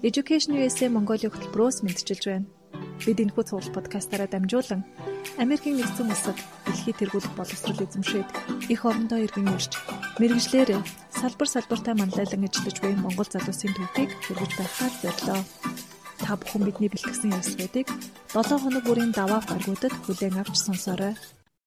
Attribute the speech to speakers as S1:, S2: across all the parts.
S1: Education USA Mongolia хөтөлбөрөөс мэдчилж байна. Бид энэхүү цуглал подкастаараа дамжуулан Америкийн нэгдсэн улсад дэлхийд тэргуулах боловсрол эзэмшээд их орондоо иргэн ирж мэрэгжлэр салбар салбартаа манлайлан ажиллаж буй Монгол залуусын төвхийг хүргэж байхаар зорилоо. Та бүхэн бидний бэлтгэсэн ярилцлагуудыг 7 хоног бүрийн даваа гаргуудад хүлээн авч сонсоорой.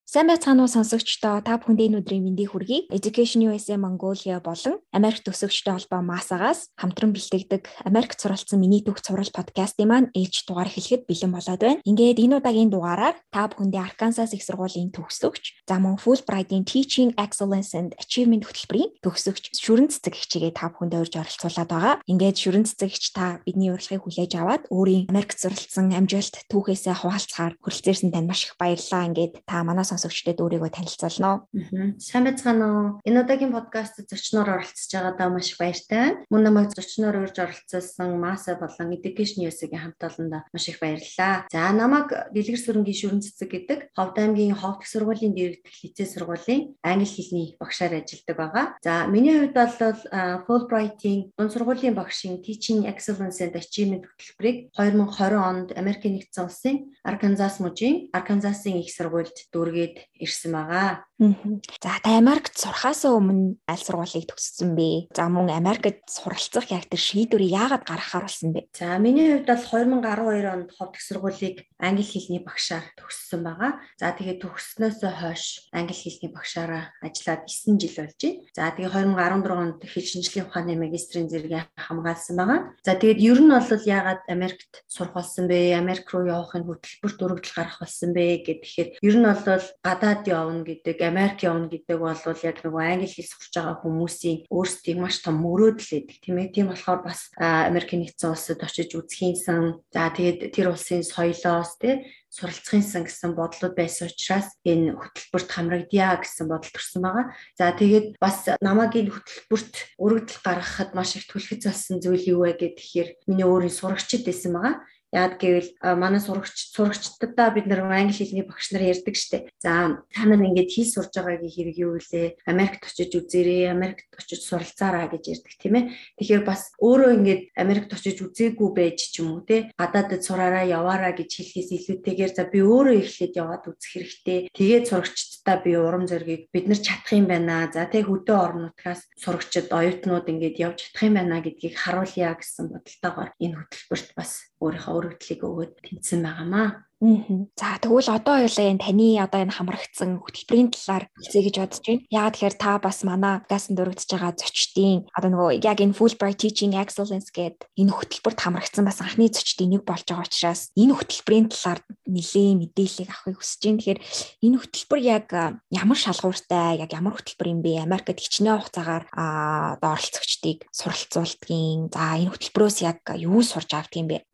S2: Сайн байцгаана уу сонсогчдоо та бүхэнд энэ өдрийн мэндийг хүргэе. Education USA Mongolia болон Америк төгсөгчтэй холбоо МАСАгаас хамтран бэлтгэдэг Америк суралцсан миний төгс сурал подкастын маань ээлж дугаар эхлэхэд бэлэн болоод байна. Ингээд энэ удаагийн дугаараар та бүхэндээ Arkansas их сургуулийн төгсөгч, за мөн Fulbright-ийн Teaching Excellence and Achievement хөтөлбөрийн төгсөгч шүрэн цэцэг хичээгээ та бүхэнд урьж оролцуулаад байгаа. Ингээд шүрэн цэцэгч та бидний урилгыг хүлээж аваад өөрийн Америк суралцсан амжилт түүхээсээ хуваалцахаар хүрэлцээрсэн танд маш их баярлалаа. Ингээд та манаас сонсогчдод өөрийгөө танилцуулно.
S3: Сайн байцгаана уу? Энэ удаагийн подкаст зочноор оролцож байгаадаа маш их баяртай. Мөн намайг зочноор урьж оролцуулсан Маса болон Education USA-гийн хамт олонд маш их баярлалаа. За намайг Дэлгэр сүрэнгийн шүрэн цэцэг гэдэг Ховд аймгийн Ховд сургуулийн дэргэдэх лицей сургуулийн англи хэлний багшаар ажилладаг байгаа. За миний хувьд бол Fulbright-ийн дунд сургуулийн багшийн Teaching Excellence and Achievement хөтөлбөрийг 2020 онд Америкийн нэгдсэн улсын Arkansas мужийн Arkansas-ийн их сургуульд дүүргээд гээд ирсэн байгаа.
S2: За та Америкт сурахаас өмнө аль сургуулийг төгссөн бэ? За мөн Америкт суралцах яг тэр шийдвэрийг яагаад гаргахаар болсон бэ?
S3: За миний хувьд бол 2012 онд ховд их сургуулийг англи хэлний багшаар төгссөн байгаа. За тэгээд төгссөнөөс хойш англи хэлний багшаараа ажиллаад 9 жил болж байна. За тэгээд 2014 онд хэл шинжлэлийн ухааны магистрийн зэрэгийг хамгаалсан байгаа. За тэгээд ер нь бол яагаад Америкт сурах болсон бэ? Америк руу явахын хөтөлбөрт өргөдөл гарах болсон бэ гэхээр ер нь бол гадаад явна гэдэг, Америк явна гэдэг бол яг нөгөө англи хэл сурч байгаа хүмүүсийн өөрсдийн маш том мөрөөдөл байдаг тийм ээ. Тийм болохоор бас Америкийн нэгдсэн улсад очиж үзхийнсэн. За тэгээд тэр улсын соёлоос тий суралцахын сан гэсэн бодлууд байсан учраас энэ хөтөлбөрт хамрагдъя гэсэн бодол төрсэн байгаа. За тэгээд бас намайг энэ хөтөлбөрт өргөдөл гаргахад маш их түлхэц болсон зүйл юу вэ гэхээр миний өөрийн сурагчид байсан байгаа. Яад гэвэл манай сурагч сурагчдаа бид нар англи хэлний багш нар ярьдаг штеп. За та нар ингээд хэл сурж байгаагийн хэрэг юу вэ? Америкт очиж үзээрэй, Америкт очиж суралцаараа гэж ярьдаг тийм ээ. Тэгэхээр бас өөрөө ингээд Америкт очиж үзээгүй байж ч юм уу те гадаадд сураараа яваараа гэж хэлхээс илүүтэйгээр за би өөрөө эхлээд яваад үзэх хэрэгтэй. Тэгээд сурагчдаа би урам зориг бид нар чадах юм байна. За тэг хөдөө орнуудаас сурагчид оюутнууд ингээд явж чадах юм байна гэдгийг харуулъя гэсэн бодолтойгоор энэ хөтөлбөрт бас өөрийнхөө өргөдлийг өгөөд тэнцсэн байгаамаа.
S2: За тэгвэл одоо хоёлаа энэ таны одоо энэ хамрагдсан хөтөлбөрийн талаар хэлцээ гэж бодож байна. Яагаад тэгэхээр та бас манай гасан дөрөгдөж байгаа зочдын одоо нөгөө яг энэ Fulbright Teaching Excellence гэдэг энэ хөтөлбөрт хамрагдсан бас анхны зочдын нэг болж байгаа учраас энэ хөтөлбөрийн талаар нэлээд мэдээлэл авахыг хүсэж байна. Тэгэхээр энэ хөтөлбөр яг ямар шалгууртай, яг ямар хөтөлбөр юм бэ? Америкт хичнээн хугацаагаар одоо оролцогчдыг суралцуулдгийн. За энэ хөтөлбөрөөс яг юу сурч авдаг юм бэ?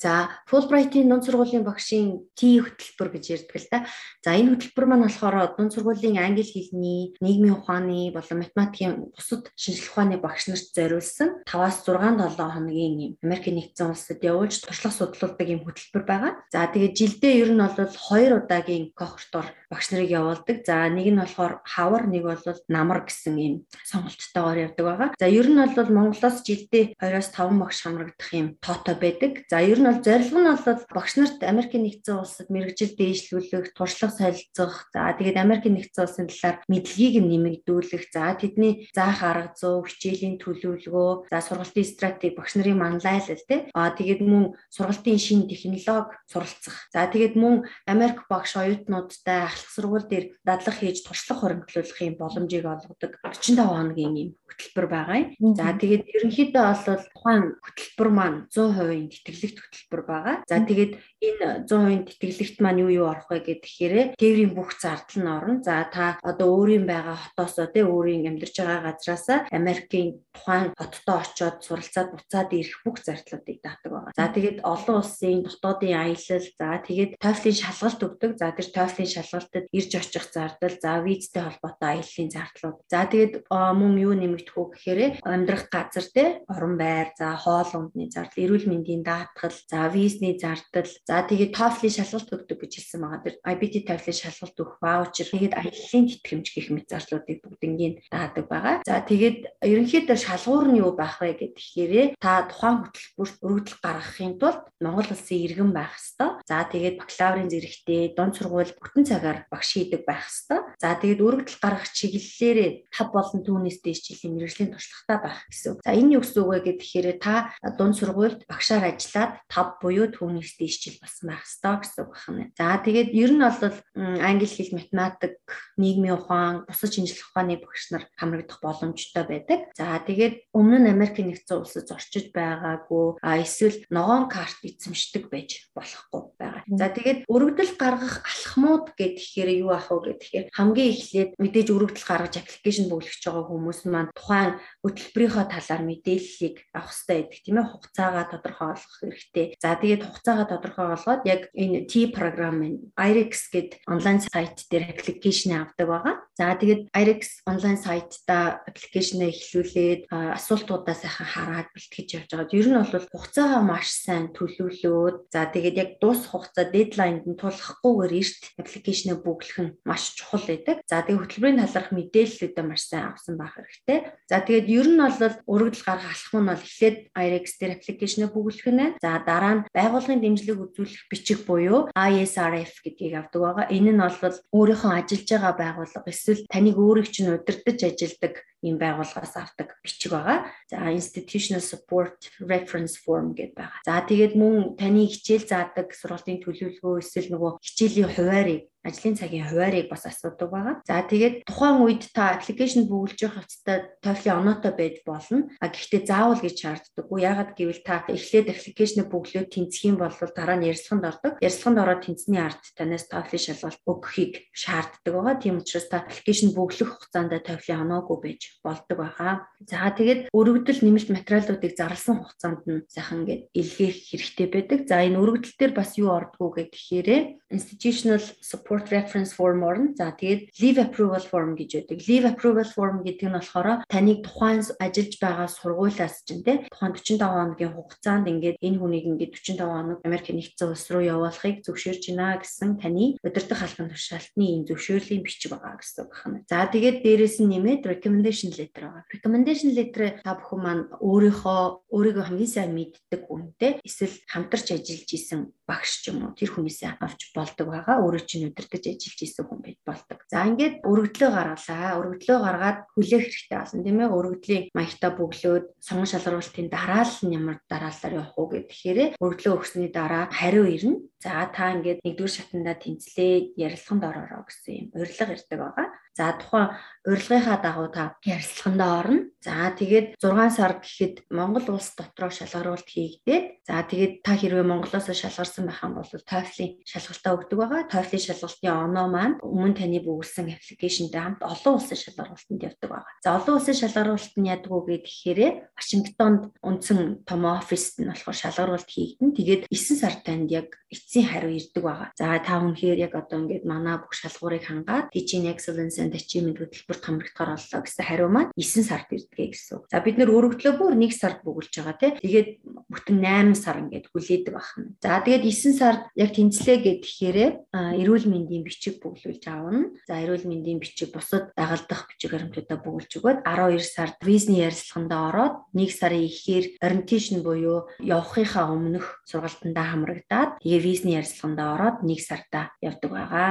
S3: За Fulbright-ийн дунд сургуулийн багшийн T хөтөлбөр гэж ярьдаг л да. За энэ хөтөлбөр маань болохоор дунд сургуулийн англи хэлний, нийгмийн ухааны болон математикийн бусад шинжлэх ухааны багш нарт зориулсан 5-аас 6-7 хоногийн Америкийн нэгдсэн улсад явуулж туршлага судлуулдаг юм хөтөлбөр байгаа. За тэгээд жилдээ ер нь бол 2 удаагийн кохортоор багш нарыг явуулдаг. За нэг нь болохоор хавар, нэг бол намар гэсэн юм сонголттойгоор явдаг байгаа. За ер нь бол Монголоос жилдээ 2-5 багш хамрагдах юм тоотой байдаг. За ер нь бол зорилго нь бол багш нарт Америкийн нэгдсэн улсад мэрэгжил дээшлүүлэх, туршлага солилцох, за тэгээд Америкийн нэгдсэн улсын талаар мэдлэгийг нэмэгдүүлэх, за тэдний заах арга зүй, хичээлийн төлөвлөгөө, за сургалтын стратеги, багш нарын манлайлал тий. Аа тэгээд мөн сургалтын шин технологи суралцах. За тэгээд мөн Америк багш оюутнуудтай ахлах сургууль дээр дадлаг хийж туршлага хоригдлуулахын боломжийг олгодог 45 хоногийн юм хөтөлбөр байгаа юм. За тэгээд ерөнхийдөө бол тухайн хөтөлбөр маань 100% тэтгэлэгт хөтөлбөр байгаа. За тэгээд энэ 100% тэтгэлэгт маань юу юу орох вэ гэхээр тээврийн бүх зардал нь орно. За та одоо өөрийн байгаа хотоосоо тий өөрийн амьдарч байгаа газраасаа Америкийн тухайн хоттой очиод суралцаад буцаад ирэх бүх зардлуудыг даатдаг байгаа. За тэгээд олон улсын дотоодын аялал, за тэгээд TOEFL-ийн шалгалт өгдөг. За тэр TOEFL-ийн шалгалтад ирж очих зардал, за визтэй холбоотой аяллаа зардлууд. За тэгээд мөн юу нэмэгдэх идэх үү гэхээр амьдрах газар те орон байр за хоол ундны зардал эрүүл мэндийн даатгал за визний зардал за тэгээд TOEFL-ийн шалгалт өгдөг гэж хэлсэн байгаа. Тэр IBT TOEFL-ийн шалгалт өгөх ваучер тэгээд аяллаа тэтгэмж гэх мэт зардлуудыг бүгднийг даадаг байгаа. За тэгээд ерөнхийдөө шалгуур нь юу байх вэ гэхээр та тухайн хөтөлбөрт өргөдөл гаргахын тулд Монгол улсын иргэн байх ёстой. За тэгээд бакалаврын зэрэгтэй дунд сургууль бүтэн цагаар багш хийдэг байх ёстой. За тэгээд өргөдөл гаргах чиглэлээрээ тав болон түүнээс дээш жилийн мэрэгжлийн туршлагатай байх гэсэн. За энэ юу гэсэн үг вэ гэхээр та дунд сургуульд багшаар ажиллаад тав буюу түүнээс дээш жил болсон байх ёстой гэсэн үг байна. За тэгээд ер нь бол англи хэл, математик, нийгмийн ухаан, бусад шинжлэх ухааны багш нар хамрагдах боломжтой байдаг. За тэгээд өмнө нь Америкийн нэгдсэн улсад зорчиж байгаагүй эсвэл ногоон карт эзэмшдэг байж болохгүй байгаа. За тэгээд өргөдөл гаргах алхмууд гэхээр юу ах вэ гэхээр хамгийн эхлээд мэдээж өргөдөл гаргаж аппликейшн бүглэж байгаа хүмүүс маань тухайн хөтөлбөрийнхөө талаар мэдээллийг авах хэрэгтэй байдаг тийм ээ хугацаагаа тодорхойлох хэрэгтэй. За тэгээд хугацаагаа тодорхойлгоод яг энэ T програм нь IREX гэд онлайн сайт дээр аппликейшн авдаг байгаа. За тэгээд IREX онлайн сайтта аппликейшнээ эхлүүлээд асуултуудаа сайхан хараад бэлтгэж явж байгаа. Ер нь бол хугацаагаа маш сайн төлөвлөөд за тэгээд яг дуус хугацаа дедлайнд нь тулахгүйгээр эрт аппликейшнээ бүглэх нь маш чухал байдаг. За тэгээд хөтөлбөрийн талаарх мэдээллүүдээ маш сайн авсан байх хэрэгтэй. За тэгээд ер нь бол өргөдөл гаргах алхам нь бол эхлээд IREX дээр аппликейшнээ бүглэх нь байна. За дараа нь байгууллагын дэмжлэг үзүүлэх бичиг буюу ISRF гэдгийг авдаг байгаа. Энэ нь бол өөрийнхөө ажиллаж байгаа байгууллага эсвэл таныг өөрийг чинь удирдах ажилладаг ийм байгууллагаас авдаг бичиг байгаа. За institutional support reference form гэдэг байгаа. За тэгээд мөн таны хичээл заадаг сургалтын төлөвлөгөө эсвэл нөгөө хичээлийн хуваарийг ажлын цагийн хуваарийг бас асуудаг байгаа. За тэгээд тухайн үед та аппликейшн бүгэлж явах хэвчээ TOEFL-ийн оноотой байж болно. А гэхдээ заавал гэж шаарддаггүй. Яагаад гэвэл та эхлээд аппликейшн бүглөөд тэнцэх юм бол дараа нь ярилцлаганд ордог. Ярилцлаганд ороод тэнцсэний ард танаас TOEFL-ийн шалгалт өгөхийг шаарддаг байгаа. Тийм учраас та аппликейшн бүглэх хугацаанд TOEFL-ийн оноогүй байж болдог байгаа. За тэгээд өргөдөл нэмэлт материалуудыг зарласан хугацаанд нь сайхан ингээд илгээх хэрэгтэй байдаг. За энэ өргөдөл дээр бас юу ордгоо гэхээр institutional support reference form орно. За тэгээд leave approval form гэж байдаг. Leave approval form гэдэг нь болохоор таныг тухайн ажиллаж байгаа сургуулиас чинь те тухайн 45 хоногийн хугацаанд ингээд энэ хүнийг ингээд 45 хоног Америк нэгдсэн улс руу явуулахыг зөвшөөрж байна гэсэн таны удирдах албан тушаалтны энэ зөвшөөрлийн бичиг байгаа гэсэн үг байна. За тэгээд дээрэс нь нэмээд recommendation letter байгаа. Recommendation letter та бүхэн маань өөрийнхөө өөрийгөө хамгийн сайн мэддэг үнтэй эсвэл хамтарч ажиллаж исэн багш ч юм уу тэр хүнээсээ авч болдог байгаа. Өөрөө чинь удирдах ажиллаж исэн хүн байж болдог. За ингээд өргөдлөө гаргалаа. Өргөдлөө гаргаад хүлээх хэрэгтэй болсон тийм ээ. Өргөдлийн маягтаа бөглөөд сонгон шалгаруулалтын дараал нь ямар дараалалаар явах уу гэхээр өргөдлөө өгсөний дараа хариу ирнэ. За та ингээд нэгдүгээр шатанда тэнцлээ ярилцлаганд ороорой гэсэн юм урилга ирдэг байгаа. За тухайн урилгынхаа дагуу та ярилцлаганд орно. За тэгээд 6 сар гэхэд Монгол улс дотроо шалгаруулалт хийгдээд за тэгээд та хэрвээ Монголоос шалгарсан байх юм бол TOEFL-ийн шалгалтаа өгдөг байгаа. TOEFL-ийн шалгалтын оноо маань өмнө таны бүгэлсэн аппликейшнтэй хамт олон улсын шалгаруулалтанд явдаг байгаа. За олон улсын шалгаруулалт нь яадаг уу гэхээр Вашингтонд үндсэн том оффист нь болохоор шалгаруулалт хийгдэн. Тэгээд 9 сар танд яг эцсийн хариу ирдэг байгаа. За та үнэхээр яг одоо ингээд манай бүх шалгуурыг хангаад teaching excellence and achievement хөтөлбөрт хамрагдахаар боллоо гэсэн хариу маань 9 сард ирдгээ гэсэн. За бид нэр өргөдлөө бүр 1 сард бүгэлж байгаа тий. Тэгээд бүтэн 8 сар ингээд хүлээдэг байна. За тэгээд 9 сард яг тэнцлээ гэхээр эрүүл мэндийн бичиг бүглүүлж аавна. За эрүүл мэндийн бичиг бусад дагалдах бичиг баримтуудаа бүгэлж өгөөд 12 сард визний ярилцлаганд ороод 1 сарын ихээр orientation буюу явахынхаа өмнөх сургалтандаа хамрагдаад тэгээ визний ярилцлаганд ороод 1 сартаа явдаг байгаа.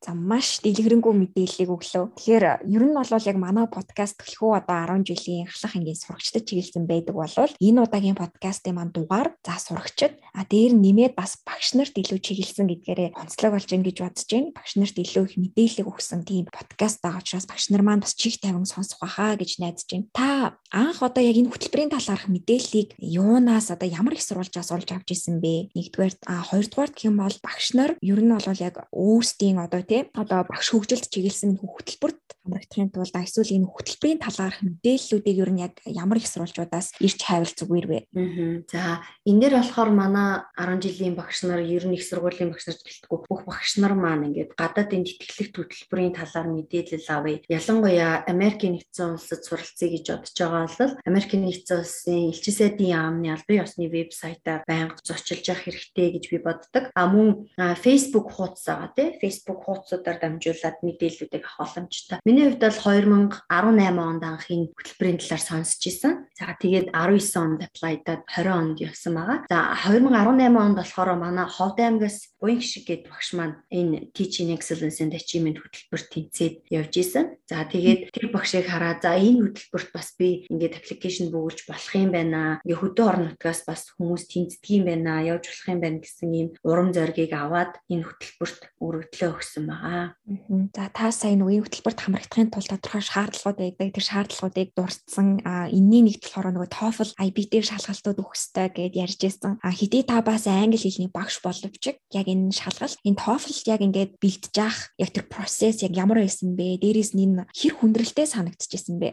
S2: За маш дэлгэрэнгүй мэдээллийг өглөө. Тэгэхээр ер нь бол яг манай подкаст төлхөө одоо 10 жилийн ахлах ангийн сурагчдад чиглэсэн байдаг бол энэ удаагийн подкастын маань дугаар за сурагчд а дээр нэмээд бас багш нарт илүү чиглэсэн гэдгээрээ онцлог болж гин гэж бодож байна. Багш нарт илүү их мэдээлэл өгсөн тийм подкаст байгаа учраас багш нар маань бас чих тавин сонсох байхаа гэж найдаж байна. Та анх одоо яг энэ хөтөлбөрийн талаарх мэдээллийг юунаас одоо ямар их сурвалжаас олж авч исэн бэ? Нэгдүгээр а хоёрдугаар гэх юм бол багш нар ер нь бол яг өөрсдийн одоо тийм одоо багш хөгжилд чиглэсэн хөтөлбөрт хамрагдахын тулд эсвэл энэ хөтөлбөрийн талаарх мэдээллүүдийг ер нь яг ямар их сурвалжуудаас ирж хайвал зүгээр вэ?
S3: За энэ дээр болохоор манай 10 жилийн багш нар ер нь их сургуулийн багш нар гэлтгүү бүх багш нар маань ингээд гадаадын тэтгэлэг хөтөлбөрийн талаар мэдээлэл авъя. Ялангуяа Америкийн нэгдсэн улсад суралцъя гэж бодож байгаа бол Америкийн нэгдсэн улсын элчин сайдын яамны албан ёсны вебсайтаар байнга зочилж явах хэрэгтэй гэж би боддог. А мөн Facebook хуудас байгаа тий. Facebook хуудасуудаар дамжуулаад мэдээллүүдийг авах боломжтой. Миний хувьд бол 2018 онд анх энэ хөтөлбөрийн талаар сонсч ирсэн. За тэгээд 19 онд апплайдаад 20 онд явсан байгаа. За 2018 онд болохоор манай Ховд аймгаас Буянг шиг гээд багш маань энэ Teaching Excellence and Achievement хөтөлбөрт тэнцээд явж исэн. За тэгээд тэр багшийг хараад за энэ хөтөлбөрт бас би ингээд аппликейшн бөглөж болох юм байна. Ингээ хөдөө орон нутгаас бас хүмүүс тэнцдэг юм байна. Явж болох юм байна гэсэн ийм урам зоригийг аваад энэ хөтөлбөрт өргөдлөө өгсөн байгаа.
S2: За та сая нүгийн хөтөлбөрт хамрагдахын тулд тодорхой шаардлагууд байдаг. Тэр шаардлагуудыг дурдсан энэний нэгт болохоор нөгөө TOEFL IB дээр шалгалтууд өгөх ёстой гэдээ ярьж байсан. А хэдий та бас англи хэлний багш боловч яг энэ шалгалт энэ TOEFL яг ингээд бэлдэж явах яг тэр процесс яг ямар байсан бэ? Дээрээс нь энэ хэр хүндрэлтэй санагдчихсэн бэ?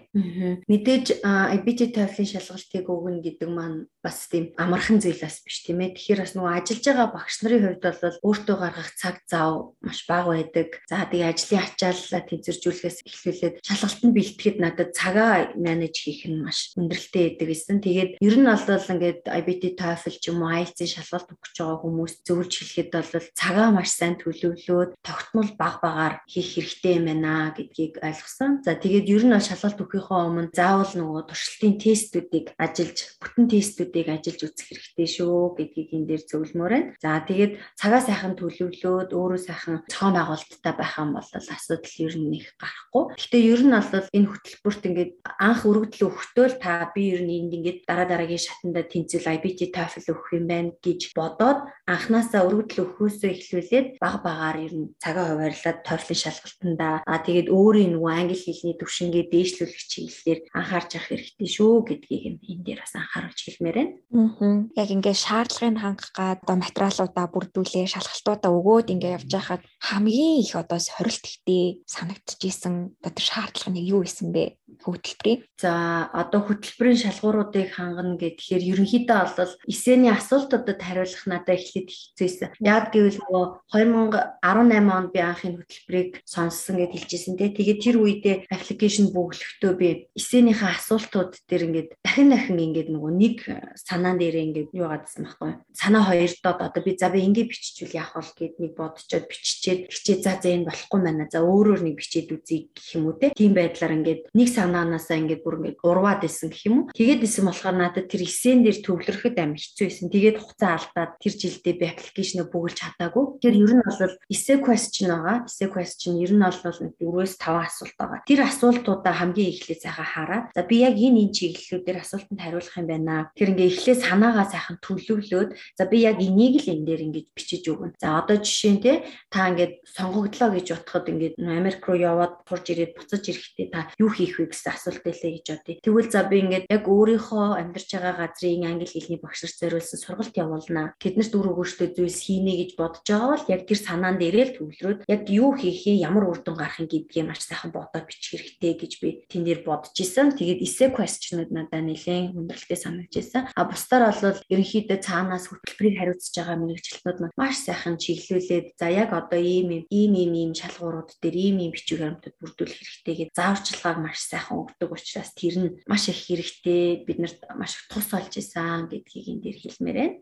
S3: Мэдээж IBT TOEFL-ийн шалгалтыг өгнө гэдэг маань бас тийм амархан зүйл бас биш тийм ээ. Тэгэхээр бас нөгөө ажиллаж байгаа багш нарын хувьд бол өөртөө гаргах цаг зав маш бага байдаг. За тэгээ ажлын ачааллаа тэнцвэржүүлэхээс эхлүүлээд шалгалтанд бэлтгэхэд надад цагаа менеж хийх нь маш өндөрлөлтэй байдаг гэсэн. Тэгээд ер нь бол ингээд IBT TOEFL ч юм уу IELTS-ийн шалгалт өгч байгаа хүмүүс зөвлөж хэлэхэд бол цагаа маш сайн төлөвлөөд тогтмол баг багаар хийх хэрэгтэй юм байна гэдгийг ойлгосон. За тэгээд ер нь бол шалгалт өгөхийнхөө өмнө заавал нөгөө туршилтын тестүүдийг ажиллаж бүтэн тестүүд зүйлүүдийг ажиллаж үзэх хэрэгтэй шүү гэдгийг энэ дээр зөвлөмөр байна. За тэгээд цагаа сайхан төлөвлөөд өөрөө сайхан цоон байгуулалттай байх юм бол асуудал ер нь их гарахгүй. Гэхдээ ер нь бол энэ хөтөлбөрт ингээд анх өргөдөл өгөхдөө л та би ер нь энд ингээд дараа дараагийн шатанда тэнцэл IBT TOEFL өгөх юм байна гэж бодоод анханасаа өргөдөл өгөхөөсөө эхлүүлээд баг багаар ер нь цагаа хуваарлаад TOEFL шалгалтанда а тэгээд өөрийн нөгөө англи хэлний төвшингээ дээшлүүлэх чиглэлээр анхаарч явах хэрэгтэй шүү гэдгийг энэ дээр бас анхааруулж хэлмээр
S2: байна. Аа. Яг ингээд шаардлагыг хангах гад одоо материалуудаа бүрдүүлээ, шалгалтуудаа өгөөд ингээд явж байхад хамгийн их одоо сорилт ихтэй санагдчихсэн одоо шаардлага нь юу исэн бэ? Хөтөлбөрийн.
S3: За одоо хөтөлбөрийн шалгууруудыг хангана гэхээр ерөнхийдөө бол эсэний асуултуудад хариулах надад эхлээд хэцүүсэн. Яг гэвэл нөгөө 2018 онд би анх энэ хөтөлбөрийг сонссон гэж хэлжсэн тий. Тэгээд тэр үедээ аппликейшн бөглөхдөө би эсэнийхээ асуултууд дээр ингээд дахин дахин ингээд нөгөө нэг санаан дээрээ ингээд юу гадсан байхгүй. Санаа хоёр доод одоо би за би ингээд биччихвэл яах вэ гэд нэг бодчиход биччихээд хичээ за за энэ болохгүй байна. За өөрөөр нэг бичээд үзье гэх юм уу те. Тийм байдлаар ингээд нэг санаанаасаа ингээд бүр ингээд урваад исэн гэх юм уу. Тэгээд исэн болохоор надад тэр эсэн дээр төвлөрөхөд амар хэцүү байсан. Тэгээд хугацаа алдаад тэр жилдээ би аппликейшнээ бүгэлж чадаагүй. Тэр ер нь бол essay question байгаа. Essay question ер нь бол 4-5 асуулт байгаа. Тэр асуултуудаа хамгийн эхлээд сайхан хараад за би яг энэ энэ чиглэлүүдээр асуултанд хариулах юм байна. Тэр ингээ эхлээд санаагаа сайхан төлөвлөөд за би яг энийг л энэ дээр ингэж бичиж өгнө. За одоо жишээ нь те та ингээд сонгогдлоо гэж утгад ингээд Америк руу яваад турж ирээд буцаж ирэхдээ та юу хийх вэ гэсэн асуулт байлээ гэж бодъё. Тэгвэл за би ингээд яг өөрийнхөө амьдарч байгаа газрын англи хэлний багш нарт зориулсан сургалт явуулнаа. Тэднэрт үр өгөөжтэй зүйлс хийнэ гэж бодож байгаа бол яг тэр санаан дээрээ л төвлөрөөд яг юу хийхээ ямар үр дүн гарахын гэдгийг маш сайхан бодоод бичих хэрэгтэй гэж би тэн дээр бодож исэн. Тэгээд essay question-ууд надад нэлээд хүндрэлтэй санагдж исэн. А бусдаар бол ерөнхийдөө цаанаас хөтөлбөрийг хариуцж байгаа мэрэгчлэтнүүд маш сайхан чиглүүлээд за яг одоо ийм ийм ийм ийм шалгуурууд дээр ийм ийм бичиг баримтууд бүрдүүлэх хэрэгтэй гэж зааварчилгааг маш сайхан өгдөг учраас тэр нь маш их хэрэгтэй биднэрт маш их тус болж исэн гэдгийг энэ дээр хэлмээр байна.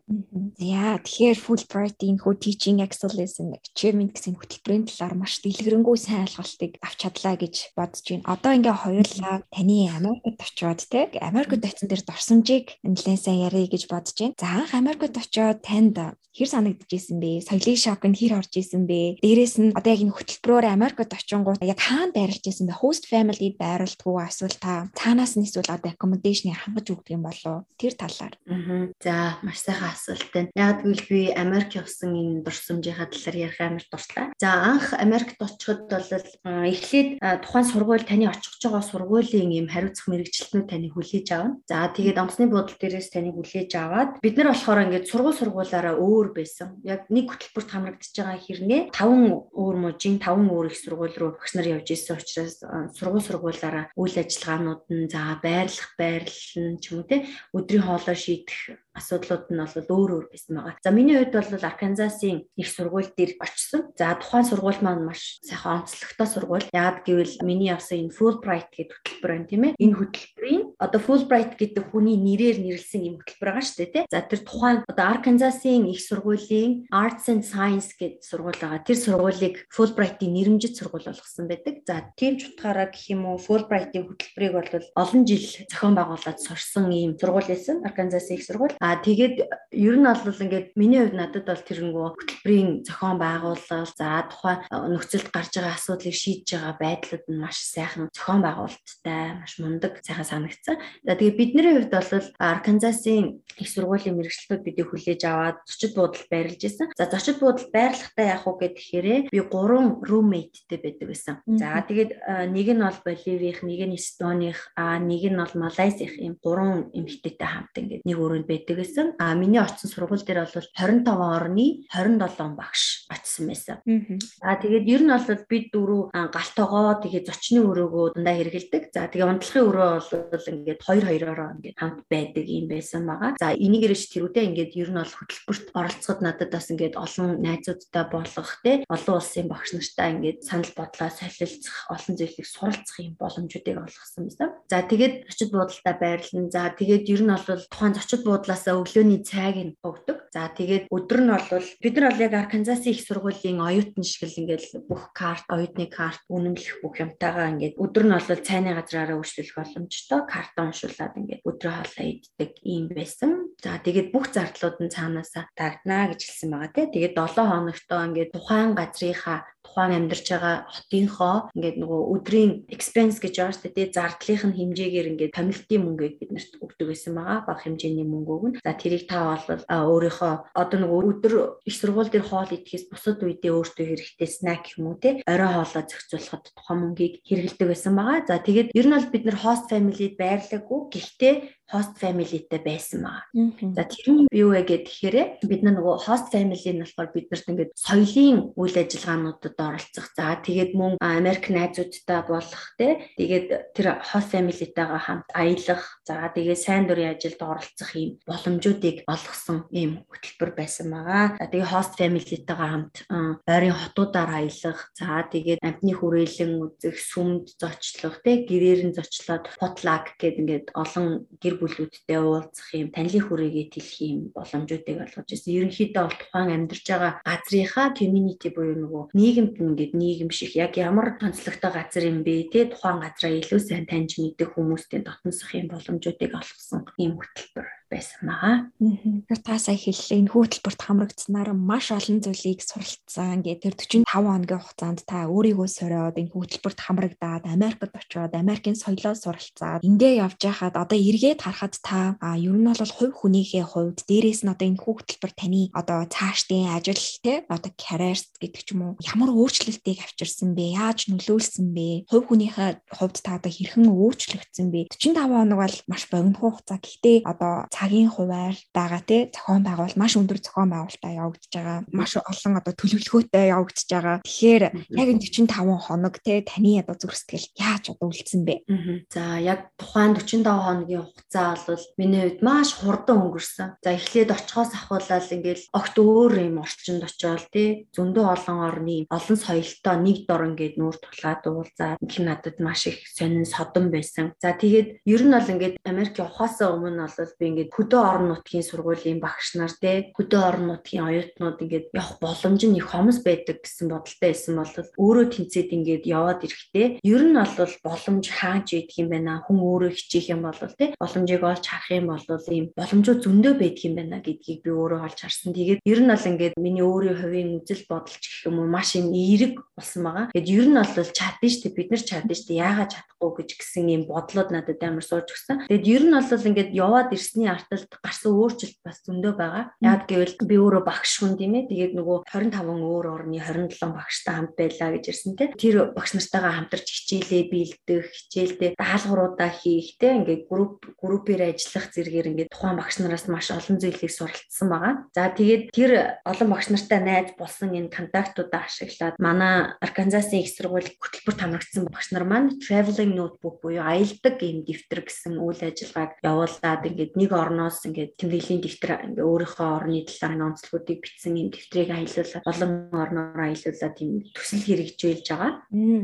S2: За тэгэхээр Fulbright-ийн хөө teaching excellence and achievement гэсэн хөтөлбөрийн талаар маш дэлгэрэнгүй сайн ойлголтыг авч чадлаа гэж бодож байна. Одоо ингээ хоёулаа таны Америкт очиод те Америкт очсон дээр дурсамжийг нэлээд сайн ярих гэж бодож байна. За анх Америкт очиод танд хэр санагдчихсэн бэ? Соёлын шокнд хэр орж исэн бэ? Дээрээс нь одоо яг энэ хөтөлбөрөөр Америкт очингууд яг хаана байрлаж исэн бэ? Host family байрлалгүй эсвэл та цаанаас нь эсвэл одоо accommodation-ыг хангаж өгдөг юм болов тэр талаар.
S3: Аа. За маш сайхан асуулт байна. Яг гэвэл би Америк явсан энэ дурсамжийнхаа талаар ярих амар дуртай. За анх Америкт очиход бол эхлээд тухайн сургууль таны очих байгаа сургуулийн юм хариуцах мэрэгчлэтнүүд таны хүлээж авна. За тэгээд онцны буудлын дээрээс таны хүлээж аваад бид нар болохоор ингээд сургууль сургуулаараа өөр байсан. Яг нэг хөтөлбөрт хамрагдаж байгаа хэрнээ таван өөр мужийн таван өөр их сургууль руу багш нар явж исэн учраас сургууль сургуулаараа үйл ажиллагаанууд нь за байрлах байрлал нь ч юм уу те өдрийн хоолой шийдэх асуудлууд нь бол өөр өөр байсан байгаа. За миний хувьд бол Арканзасын их сургууль дээр очсон. За тухайн сургууль маань маш сайхан онцлогтой сургууль. Яагаад гэвэл миний явсан энэ Fulbright гэдэг хөтөлбөр байна тийм ээ. Энэ хөтөлбөрийн одоо Fulbright гэдэг хүний нэрээр нэрлсэн юм хөтөлбөр байгаа шүү дээ тий. За тэр тухайн одоо Арканзасын их сургуулийн Arts and Science гэдэг сургууль байгаа. Тэр сургуулийг Fulbright-ийн нэрмжит сургууль болгосон байдаг. За тийм ч утгаараа гэх юм уу Fulbright-ийн хөтөлбөрийг бол олон жил зохион байгуулад сурсан ийм сургууль байсан. Арканзасын их сургууль. А тэгээд ер нь бол ингээд миний хувьд надад бол тэрнгүү хөтөлбөрийн зохион байгуулалт за тухайн нөхцөлд гарч байгаа асуудлыг шийдэж байгаа байдлууд нь маш сайхан зохион байгуулалттай, маш мундаг сайхан санагдсан. За тэгээд бидний хувьд бол Арканзасын их сургуулийн мэрэгчлүүд бидийг хүлээж аваад зочид буудалд байрлаж исэн. За зочид буудалд байрлахдаа яах вэ гэхээр би гурван roommate-тэй байдаг байсан. За тэгээд нэг нь бол Боливих, нэг нь Эстоних, а нэг нь бол Малайзих юм гурван эмэгтэйтэй хамт ингээд нэг өрөөнд байдаг байсан. А миний очсон сургууль дээр бол 25 орны 27 багш очсон байсан. А тэгээд ер нь бол бид дөрөв галтоогоо тэгээд зочны өрөөгөө дандаа хэрэгэлдэг. За тэгээд унтлахын өрөө бол ингээд хоёр хоёроо ингээд хамт байдаг юм байсан байгаа. За энийг ирэж тэрүүтэй ингээд ер нь бол хөтөлбөрт оролцоход надад бас ингээд олон найзуудтай болох те олон улсын багш нартай ингээд санал бодлоо солилцох олон зүйлийг суралцах юм боломжуудыг олгосон байсан. За тэгээд зочид буудалтай байрлал. За тэгээд ер нь бол тухайн зочид буудлаасаа өглөөний цайг нь өгдөг. За тэгээд өдөр нь бол бид нар бол яг Арканзасын их сургуулийн оюутан шиг л ингээд бүх карт, оюутны карт, үнэмлэх бүх юмтайгаа ингээд өдөр нь бол цайны газраараа үйлчлэх боломжтой картон уншуулад ингээд өдрөө хоолоо иддэг юм байсан. За тэгээд бүх зардлууд нь цаанаасаа дагнаа гэж хэлсэн байгаа тий. Тэгээд 7 хоногтоо ингээд тухайн газрынхаа тухайн амьдарч байгаа хотынхоо ингээд нөгөө өдрийн expense гэж байгаа шүү дээ. Зардлынх нь хэмжээгээр ингээд томилтын мөнгөийг биднэрт өгдөг байсан байгаа. Бага хэмжээний мөнгөг нь. За тэрийг та бол өөрийнхөө одоо нөгөө өдөр их сургууль дээр хоол идэхээс бусад үедээ өөртөө хэрэгтэй снак юм уу те орой хоолоо зохицуулахад тухайн мөнгийг хэрэгэлдэг байсан байгаа. За тэгээд ер нь бол бид нар host family-д байрлаагүй. Гэхдээ host family-тэй байсан байгаа. За тэр нь юу вэ гэхээр бид нөгөө host family нь болохоор биднэрт ингээд соёлын үйл ажиллагаануудад оролцох. За тэгээд мөн Америк найзуудтай болох те тэгээд тэр host family-тэйгээ хамт аялах. За тэгээд сайн дурын ажилд оролцох юм боломжуудыг олгосон ийм хөтөлбөр байсан байгаа. За тэгээд host family-тэйгээ хамт ойрын хотуудаар аялах. За тэгээд амтны хүрээлэн үзэх, сүмд зочлох те гэрээр нь зочлоод potluck гэдэг ингээд олон гэр бүлүүдтэй уулзах юм, танилын хүрээгээ тэлэх юм боломжуудыг олгож ирсэн. Ерөнхийдөө бол тухайн амьдарч байгаа газрынхаа community буюу нөгөө нийгэмд ингээд нийгэм шиг яг ямар онцлогтой газар юм бэ те тухайн газраа илүү сайн таньж мэдэх хүмүүстэй дотносох юм боломжуудыг олгосон ийм хөтөлбөр байсан байгаа.
S2: Тэгэхээр та сая хэллээ энэ хөтөлбөрт хамрагдсанаар маш олон зүйлийг суралцсан. Ингээд тэр 45 хоногийн хугацаанд та өөрийгөө сориод энэ хөтөлбөрт хамрагдаад Америкт очиод Америкийн соёлоо суралцаад эндээ явж байхад одоо эргээд харахад та а ер нь бол хувь хүнийхээ хувьд дээрээс нь одоо энэ хөтөлбөр таны одоо цаашдын ажил те одоо карьерс гэдэг ч юм уу ямар өөрчлөлтийг авчирсан бэ? Яаж нөлөөлсөн бэ? Хувь хүнийхээ хувьд та одоо хэрхэн өөрчлөгдсөн бэ? 45 хоног бол маш богино хугацаа. Гэхдээ одоо цагийн хуваар байгаа тий зохион байгуул маш өндөр зохион байгуулалтаа явагдаж байгаа. Маш олон одоо төлөвлөгөөтэй явагдаж байгаа. Тэгэхээр яг энэ 45 хоног тий таны одоо зүрх сэтгэл яаж одоо үлдсэн бэ?
S3: За яг тухайн 45 хоногийн хугацаа бол миний хувьд маш хурдан өнгөрсөн. За эхлээд очихоос ахуулаад ингээл огт өөр юм орчинд очиод тий зөндөө олон орны олон соёлтой нэг дор ингээд нүүр тулгаад уулзаад их надад маш их сонин содон байсан. За тэгээд ер нь бол ингээд Америк явахаас өмнө бол би ингээд хөдөө орон нутгийн сургуулийн багш нар те хөдөө орон нутгийн оюутнууд ингээд явах боломж нь их хомс байдаг гэсэн бодолтой байсан бол өөрөө тэнцээд ингээд яваад ирэхдээ ер нь бол боломж хааж идэх юм байна хүн өөрөө хичээх юм бол те боломжийг олж харах юм бол ийм боломжууд зөндөө байдаг юм байна гэдгийг би өөрөө олж харсан. Тэгээд ер нь бол ингээд миний өөрийн хувийн үзэл бодол ч гэх юм уу маш юм эерэг болсон байгаа. Тэгээд ер нь бол чадна дээ бид нар чадна дээ яагаад чадахгүй гэж гисэн ийм бодлоод надад амар сууж өгсөн. Тэгээд ер нь бол ингээд яваад ирсний арталт гарсан өөрчлөлт бас зөндөө байгаа. Яг гэвэл би өөрөө багш хүн тийм ээ. Тэгээд нөгөө 25 өөр орны 27 багштай хамт байлаа гэж ирсэн тийм. Тэр багш нартайгаа хамтарч хичээлээ биелдэх, хичээлдээ даалгавруудаа хийх тийм ингээд групп группээр ажиллах зэрэгээр ингээд тухайн багш нараас маш олон зүйлийг суралцсан байгаа. За тэгээд тэр олон багш нартай найз болсон энэ контактуудаа ашиглаад манай Арканзасын их сургууль хөтөлбөрт хамрагдсан багш нар маань traveling notebook буюу аялдаг ийм дэвтэр гэсэн үйл ажиллагааг явуулаад ингээд нэг орноос ингээд тэмдэглэлийн дэвтэр ингээ өөрийнхөө орны талаар онцлогуудыг бичсэн юм дэвтрийг аялуулаад олон орноор аялуулаад тийм төсөл хэрэгжүүлж байгаа.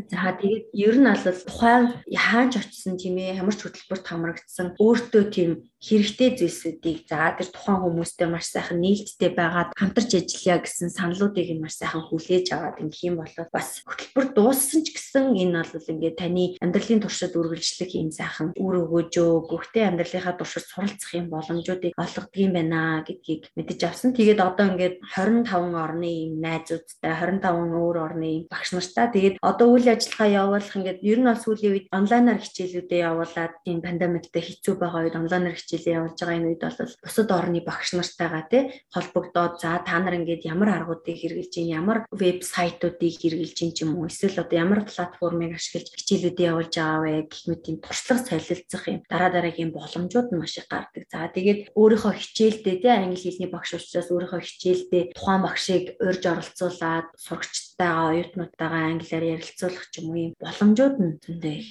S3: За тэгээд ер нь бол тухайн хаач очисон тийм ээ ямар ч хөтөлбөрт хамрагдсан өөртөө тийм хэрэгтэй зүйлсүүдийг за тэр тухайн хүмүүстэй маш сайхан нээлттэй байгаад хамтарч ажиллая гэсэн саналуудыг нь маш сайхан хүлээж аваад ингэх юм бол бас хөтөлбөр дууссан ч гэсэн энэ бол ингээд таны амьдралын туршид үргэлжлэх юм сайхан үр өгөөжөө гөхтэй амьдралынхаа туршид суралцах юм боломжуудыг олгодог юм байна гэдгийг мэдэж авсан. Тэгээд одоо ингээд 25 орны юм найзуудтай 25 өөр орны багш нартай тэгээд одоо үйл ажиллагаа явуулах ингээд ер нь бол сүүлийн үед онлайнаар хичээлүүдэд явуулаад тийм пандемиктэй хэцүү байгаа үед онлайнаар хичээл хичээлээ явуулж байгаа энэ үед бол бусад орны багш нартайгаа тий холбогдоод за та нар ингээд ямар аргуудыг хэрэгжилж чинь ямар вебсайтуудыг хэрэгжилж чинь ч юм уу эсвэл одоо ямар платформыг ашиглаж хичээлүүдээ явуулж байгаа вэ гэх мэт тийм туршлага солилцох юм дараа дараагийн боломжууд нь маш их гардаг. За тэгээд өөрийнхөө хичээлдээ тий англи хэлний багш учраас өөрийнхөө хичээлдээ тухайн багшийг урьж оролцуулаад сурагчтайгаа оюутнуудтайгаа англиар ярилцуулах ч юм уу юм боломжууд нь зөндөө их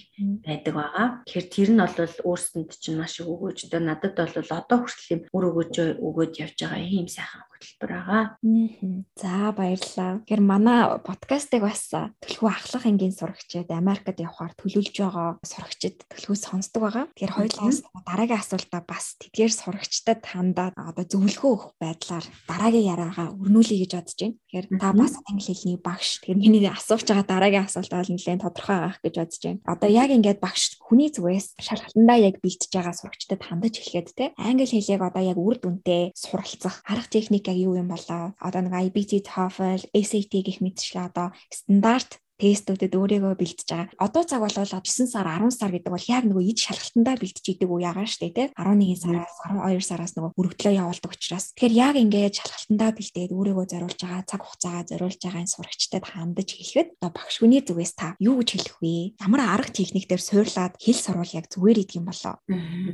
S3: байдаг байгаа. Тэгэхээр тэр нь бол өөрсөнд чинь маш их өгөөжтэй надад бол одоо хүртэл юм үр өгөөж өгөөд явж байгаа ийм сайхан хөтөлбөр байгаа.
S2: За баярлалаа. Тэгэхээр манай подкастыг бас төлхөө ахлах ангийн сурагчид Америкт явхаар төлөвлөж байгаа сурагчид төлхөө сонсдог байгаа. Тэгэхээр хоёулаас дараагийн асуултаа бас тэдгээр сурагчдад хандаад одоо зөвлөгөө өгөх байдлаар дараагийн яриагаа өрнүүлэе гэж бодож байна. Тэгэхээр та бас англи хэлний багш. Тэгэхээр миний асууж байгаа дараагийн асуулт бол нэлээд тодорхой байх гэж бодож байна. Одоо яг ингээд багш хүний зүгээс шалгалтандаа яг бэлтэж байгаа сурагчдад хандаж эхлэхэд те англи хэлийг одоо яг үр дүнтэй суралцах арга техник яг юу юм болоо одоо нэг IBT TOEFL SAT гэх мэтчлээ одоо стандарт тестүүдэд өөрийгөө бэлдэж байгаа. Одоо цаг бол 9 сар 10 сар гэдэг бол яг нөгөө ид шалгалтандаа бэлдэж идэг үе ягаа штэ тий. 11 сараас 12 сараас нөгөө өргөдлөө явуулдаг учраас. Тэгэхээр яг ингээд шалгалтандаа бэлдээд өөрийгөө зориулж байгаа цаг хугацаагаа зориулж байгаа энэ сурагчдад хандаж хэлэхэд одоо багш хүний зүгээс та юу гэж хэлэх вэ? Ямар арга техникээр суурлаад хэл сурвал яг зүгээр идэх юм болоо.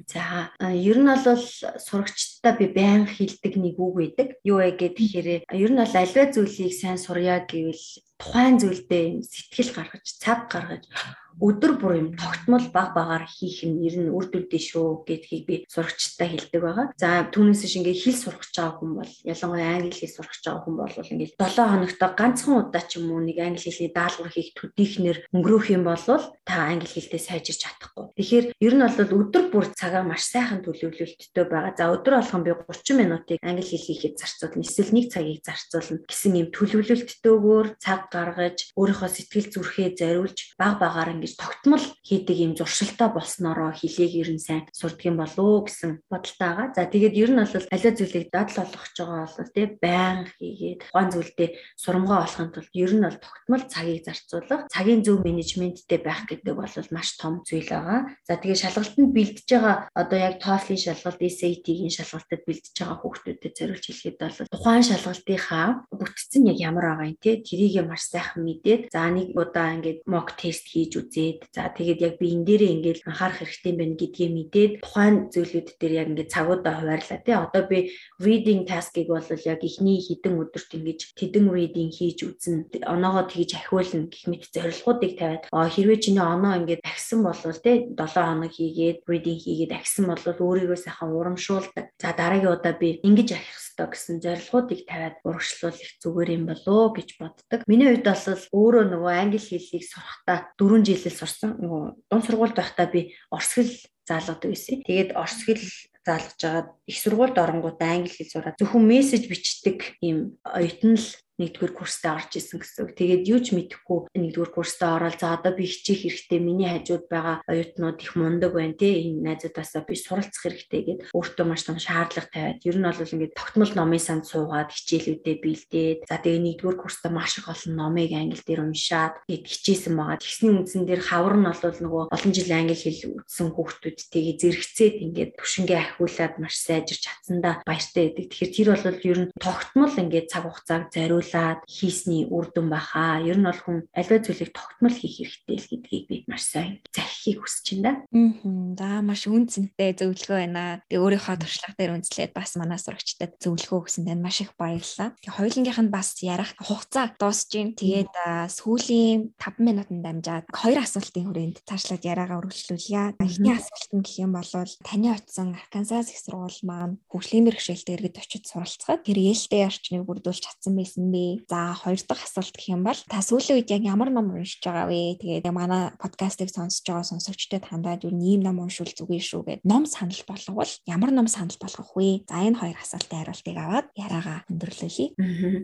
S3: За ер нь бол сурагчдаа би байн хэлдэг нэг үг байдаг. Юу вэ гэхээр ер нь бол альва зүйлийг сайн сурья гэвэл тухайн зүйлдээ сэтгэл гаргаж, цаг гаргаж өдөр бүр юм тогтмол баг багаар хийх нь ер нь үр дүнтэй шүү гэдгийг би сурагчтай хэлдэг байгаа. За түүнээс шиг ингээ хэл сурах байгаа хүн бол ялангуяа англи хэл сурах байгаа хүн бол ингээ 7 хоногт ганцхан удаа ч юм уу нэг англи хэлний даалгавар хийх төдийхнэр өнгөрөх юм бол та англи хэлдээ сайжирч чадахгүй. Тэгэхээр ер нь бол өдөр бүр цагаа маш сайхан төлөвлөлттэй байгаа. За өдөр болгон би 30 минутыг англи хэл хийхэд зарцуулна. Эсвэл нэг цагийг зарцуулна гэсэн юм төлөвлөлттэйгээр цаг гаргаж өөрийнхөө сэтгэл зүрхээ зориулж баг багаар ингээ гэж тогтмол хийдэг юм зуршилтай болсноороо хилээг ер нь сайн сурдаг юм болов уу гэсэн бодолтой байгаа. За тэгээд ер нь бол аливаа зүйлийг дадал олгох байгаа бол тий байн хийгээд тухайн зүйлдээ сурамгаа олохын тулд ер нь бол тогтмол цагийг зарцуулах, цагийн зөв менежменттэй байх гэдэг бол маш том зүйл байгаа. За тэгээд шалгалтанд бэлдэж байгаа одоо яг TOEFL-ийн шалгалт, SAT-ийн шалгалтад бэлдэж байгаа хүүхдүүдэд зориулж хэлэхэд бол тухайн шалгалтынхаа бүтцэн яг ямар байгаа юм те тэрийг маш сайхан мэдээд за нэг удаа ингээд mock test хийж үзээд за тэгээд яг би энэ дээрээ ингээд анхаарах хэрэгтэй байна гэдгийг мэдээд тухайн зүйлүүд дээр яг ингээд цагуудаа хуваарлаа тий одоо би reading task-ыг бол яг ихний хідэн өдөрт ингэж тэдэн reading хийж үзнэ оноогоо тэгж ахиулна гэх мэт зорилгоодыг тавиад хэрвээ чиний оноо ингээд агсан бол тий 7 хоног хийгээд reading хийгээд агсан бол өөрийгөө сайхан урамшуулдаг. За дараагийн удаа би ингэж ахих ёстой гэсэн зорилгоодыг тавиад урагшлуул их зүгээр юм болоо гэж боддог. Миний хувьд бол өөрөө нөгөө англи хэлийг сурахдаа 4 жил хэл сурсан. Нөгөө дунд сургуульд байхдаа би орс хэл заалгадаг байсан. Тэгээд орс хэл заалгаж агаад их сургуульд оронгуудаа англи хэл сураад зөвхөн мессеж бичдэг ийм оюутан л нэгдүгээр курстаа орж исэн гэсэн үг. Тэгээд юу ч мэдэхгүй нэгдүгээр курстаа ороод за одоо би хичээх хэрэгтэй. Миний хажууд байгаа оюутнууд их мундаг байна те. Энэ найзуудаасаа би суралцах хэрэгтэй гэд өөртөө маш том шаардлага тавиад ер нь бол ингээд тогтмол номын санд суугаад хичээлүүдэд бэлдээд за тэгээ нэгдүгээр курстаа маш их олон номыг англи дээр уншаад гээд хичээсэн байгаа. Тэгсний үндсэн дээр хавар нь бол нөгөө олон жил англи хэл үтсэн хүүхдүүдтэйгээ зэрэгцээд ингээд төвшингээ ахиулаад маш сайжирч чадсандаа баяртай байдаг. Тэгэхээр тэр бол ер нь тогтмол ингээд цаг хугацааг зориул зориулаад хийсний үр дүн баха. Ер нь бол хүн аливаа зүйлийг тогтмол хийх хэрэгтэй л гэдгийг би маш сайн захихыг хүсэж байна.
S2: Аа. За маш үнцэнтэй зөвлөгөө байна. Тэгээ өөрийнхөө туршлага дээр үндэслээд бас манай сурагчдад зөвлөгөө өгсөн танд маш их баярлалаа. Тэгээ хоёулынгийнх нь бас ярах хугацаа дуусж гин. Тэгээд сүүлийн 5 минутанд дамжаад хоёр асуултын хүрээнд цаашлаад яриагаа үргэлжлүүлье. Эхний асуулт нь гэх юм бол таны очсон Аркансас их сургууль маань хөгжлийн бэрхшээлтэй иргэд очиж суралцахад тэр ээлтэй орчныг бүрдүүлж чадсан байсан бэ? За хоёр дахь асуулт гэх юм бол та сүүлийн үед яг ямар ном уншиж байгаа вэ? Тэгээд манай подкастыг сонсож байгаа сонсогчдод хандаад юу ийм ном уншвал зүгээр шүү гэд ном санал болговол ямар ном санал болгох вэ? За энэ хоёр асуултын хариултыг аваад яриагаа өндөрлүүлье.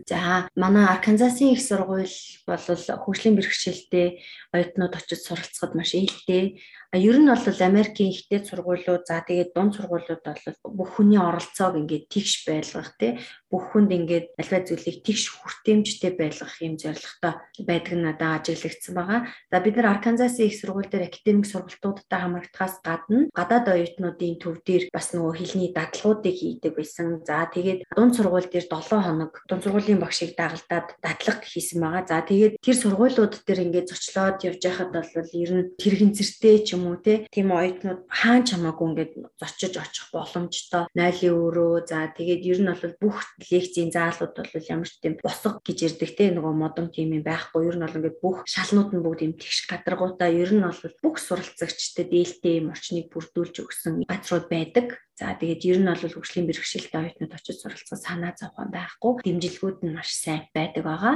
S3: За манай Арканзасын их сургууль бол хөгжлийн бэрхшээлтэй оюутнууд очиж суралцахад маш ээлтэй ер нь бол Америкийн ихтэй сургуулиуд за тэгээд дунд сургуулиуд бол бүх хүний оролцоог ингээд тэгш байлгах тий бүх хүнд ингээд альва зүйлийг тэгш хүртээмжтэй байлгах юм зорилготой байдаг нь надад ажиглагдсан байгаа. За бид нар Арканзасын их сургууль дээр академик сургалтуудтай хамрагдахаас гадна гадаад оюутнуудын төв дээр бас нөгөө хэлний дадлагуудыг хийдэг байсан. За тэгээд дунд сургууль дээр 7 хоног дунд сургуулийн багшийг дагалдаад дадлага хийсэн байгаа. За тэгээд тэр сургуулиуд дээр ингээд зочлоод явж байхад бол ер нь тэрэгэнцэртэй ч юм уу тийм оюутнууд хаан чамаагүй ингээд зочиж очих боломжтой. Найлын өрөө за тэгээд ер нь бол бүх лекцийн заалууд бол ямар ч тийм босго гэж ярддаг те? Нөгөө модон тийм юм байхгүй. Ер нь бол ингээд бүх шалнууд нь бүгд юм тэгш гадаргуудаа ер нь бол бүх суралцагчдад ээлтэй юм орчныг бүрдүүлж өгсөн газрууд байдаг За тэгээд ер нь бол хөгжлийн бэрхшээлтэй оюутнууд очиж суралцах санаа зовхон байхгүй. Дэмжлэгүүд нь маш сайн байдаг байгаа.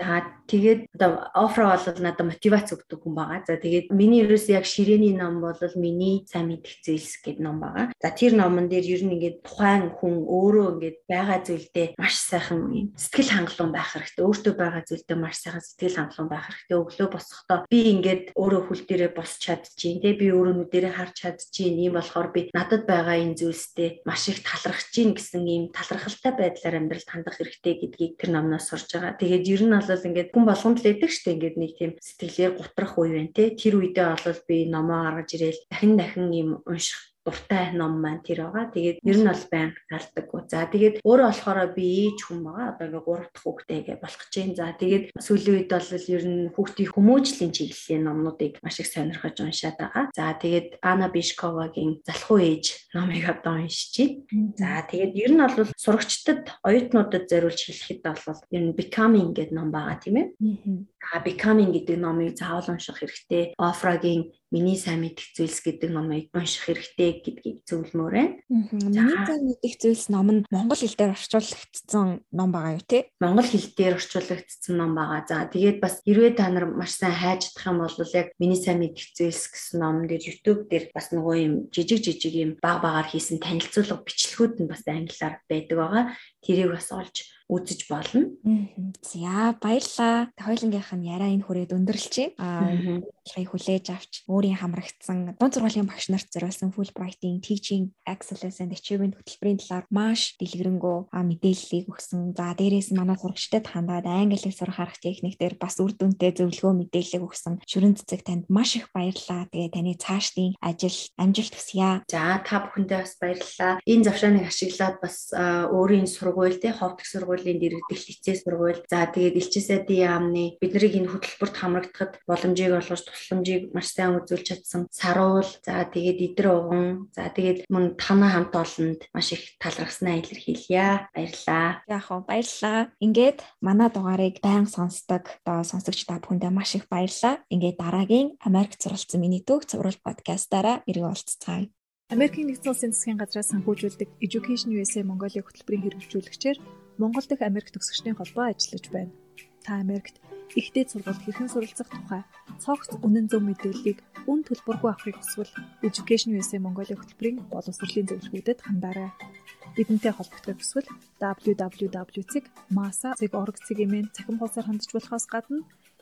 S3: За тэгээд одоо офро бол надад мотивац өгдөг хүн байгаа. За тэгээд миний ерөөс яг ширээний ном бол миний сайн мэдих зүйлс гэдэг ном байгаа. За тэр номон дээр ер нь ингээд тухайн хүн өөрөө ингээд байгаа зүйлдээ маш сайхан сэтгэл хангалуун байх хэрэгтэй. Өөртөө байгаа зүйлдээ маш сайхан сэтгэл хангалуун байх хэрэгтэй. Өглөө босохдоо би ингээд өөрөө хөл дээрээ босч чадчихээн. Тэ би өөрөө нүдэрээ харж чадчихээн. Ийм болохоор би надад байгаа байгаа энэ зүйлстэй маш их талархаж гин гэсэн ийм талархалтай байдлаар амьдралд хандах хэрэгтэй гэдгийг тэр номноос сурж байгаа. Тэгээд ер нь бол ингээд хүн болгонд л шүү дээ. Ингээд нэг тийм сэтгэлээр гутрах үе байна те. Тэр үедээ бол би номоо гаргаж ирээл дахин дахин ийм унших дуртай ном маань тэр байгаа. Тэгээд ер нь бол байнга талдаг. За тэгээд өөрөө болохоор би ээж хүн байгаа. Одоо ингээ 3 дахь хүүхдээ ингээ болох гэж байна. За тэгээд сүүлийн үед бол ер нь хүүхдийн хүмүүжлийн чиглэлийн номнуудыг маш их сонирхож уншаад байгаа. За тэгээд Ана Бишковагийн Залхуу ээж номыг одоо уншиж байна. За тэгээд ер нь бол сурагчдад оюутнуудад зориулж хэлэхэд бол ер нь Becoming гэдэг ном байгаа тийм ээ. Becoming гэдэг номыг заавал унших хэрэгтэй. Офрагийн миний сайн мэдих зүйлс гэдэг номыг унших хэрэгтэй гэдгийг зөвлөмөр байна.
S2: Миний сайн мэдих зүйлс ном нь монгол хэл дээр орчуулагдсан ном байгаа юу те?
S3: Монгол хэл дээр орчуулагдсан ном байгаа. За тэгээд бас хэрвээ та нар маш сайн хайж чадах юм бол яг миний сайн мэдих зүйлс гэсэн ном дээр YouTube дээр бас нөгөө юм жижиг жижиг юм баг багаар хийсэн танилцуулга бичлэгүүд нь бас англиар байдаг байгаа. Тэрийг бас олж үзэж болно.
S2: За баярлаа. Хоёлынгийнх нь яриа энэ хүрээд өндөрлөж байна. Аа хүлээж авч өөрийн хамрагдсан дунд сургуулийн багш нарт зориулсан Fulbright-ийн Teaching Excellence and Achievement хөтөлбөрийн талаар маш дэлгэрэнгүй мэдээллийг өгсөн. За дээрээс нь манай сурагчдад хандаад англи хэл сурах арга техниктээр бас үр дүнтэй зөвлөгөө мэдээлэл өгсөн. Шүрэн цэцэг танд маш их баярлалаа. Тэгээ таны цаашдын ажил амжилт хүсье.
S3: За та бүхэндээ бас баярлалаа. Энэ завшааныг ашиглаад бас өөрийн сургууль те ховдох сургуулийн дэргэдэл хичээл сургууль. За тэгээд элчээсэдийн яамны биднийг энэ хөтөлбөрт хамрагдахад боломжийг олгож тусламжийг маш сайн үзүүлж чадсан саруул. За тэгээд идэр уган за тэгээд мөн танаа хамт олонд маш их талархснаа илэрхийлье баярлаа
S2: яах вэ? Баярлаа ингээд манай дугаарыг байн сонсдог одоо сонсогч та бүхэндээ маш их баярлаа ингээд дараагийн Америк зуралцсан миний төвх цуврал подкастаараа иргэн уулзцгаая
S1: Америкийн нэгдсэн улсын засгийн газраас санхүүжүүлдэг Education USA Mongolia хөтөлбөрийн хэрэгжүүлэгчээр Монгол дахь Америк төгсөгчдийн холбоо ажиллаж байна. Та Америкт ихтэй сургалт хэрхэн суралцах тухай цогц үнэн зөв мэдээллийг үн төлбөргүй авахыг хүсвэл Education USA Mongolia хөтөлбөрийн боловсролын зөвлөгөөдөд хандаарай. Бидэнтэй холбогдох хүсвэл www.masa.org цэгийн цахим хуудасаар хандж болохоос гадна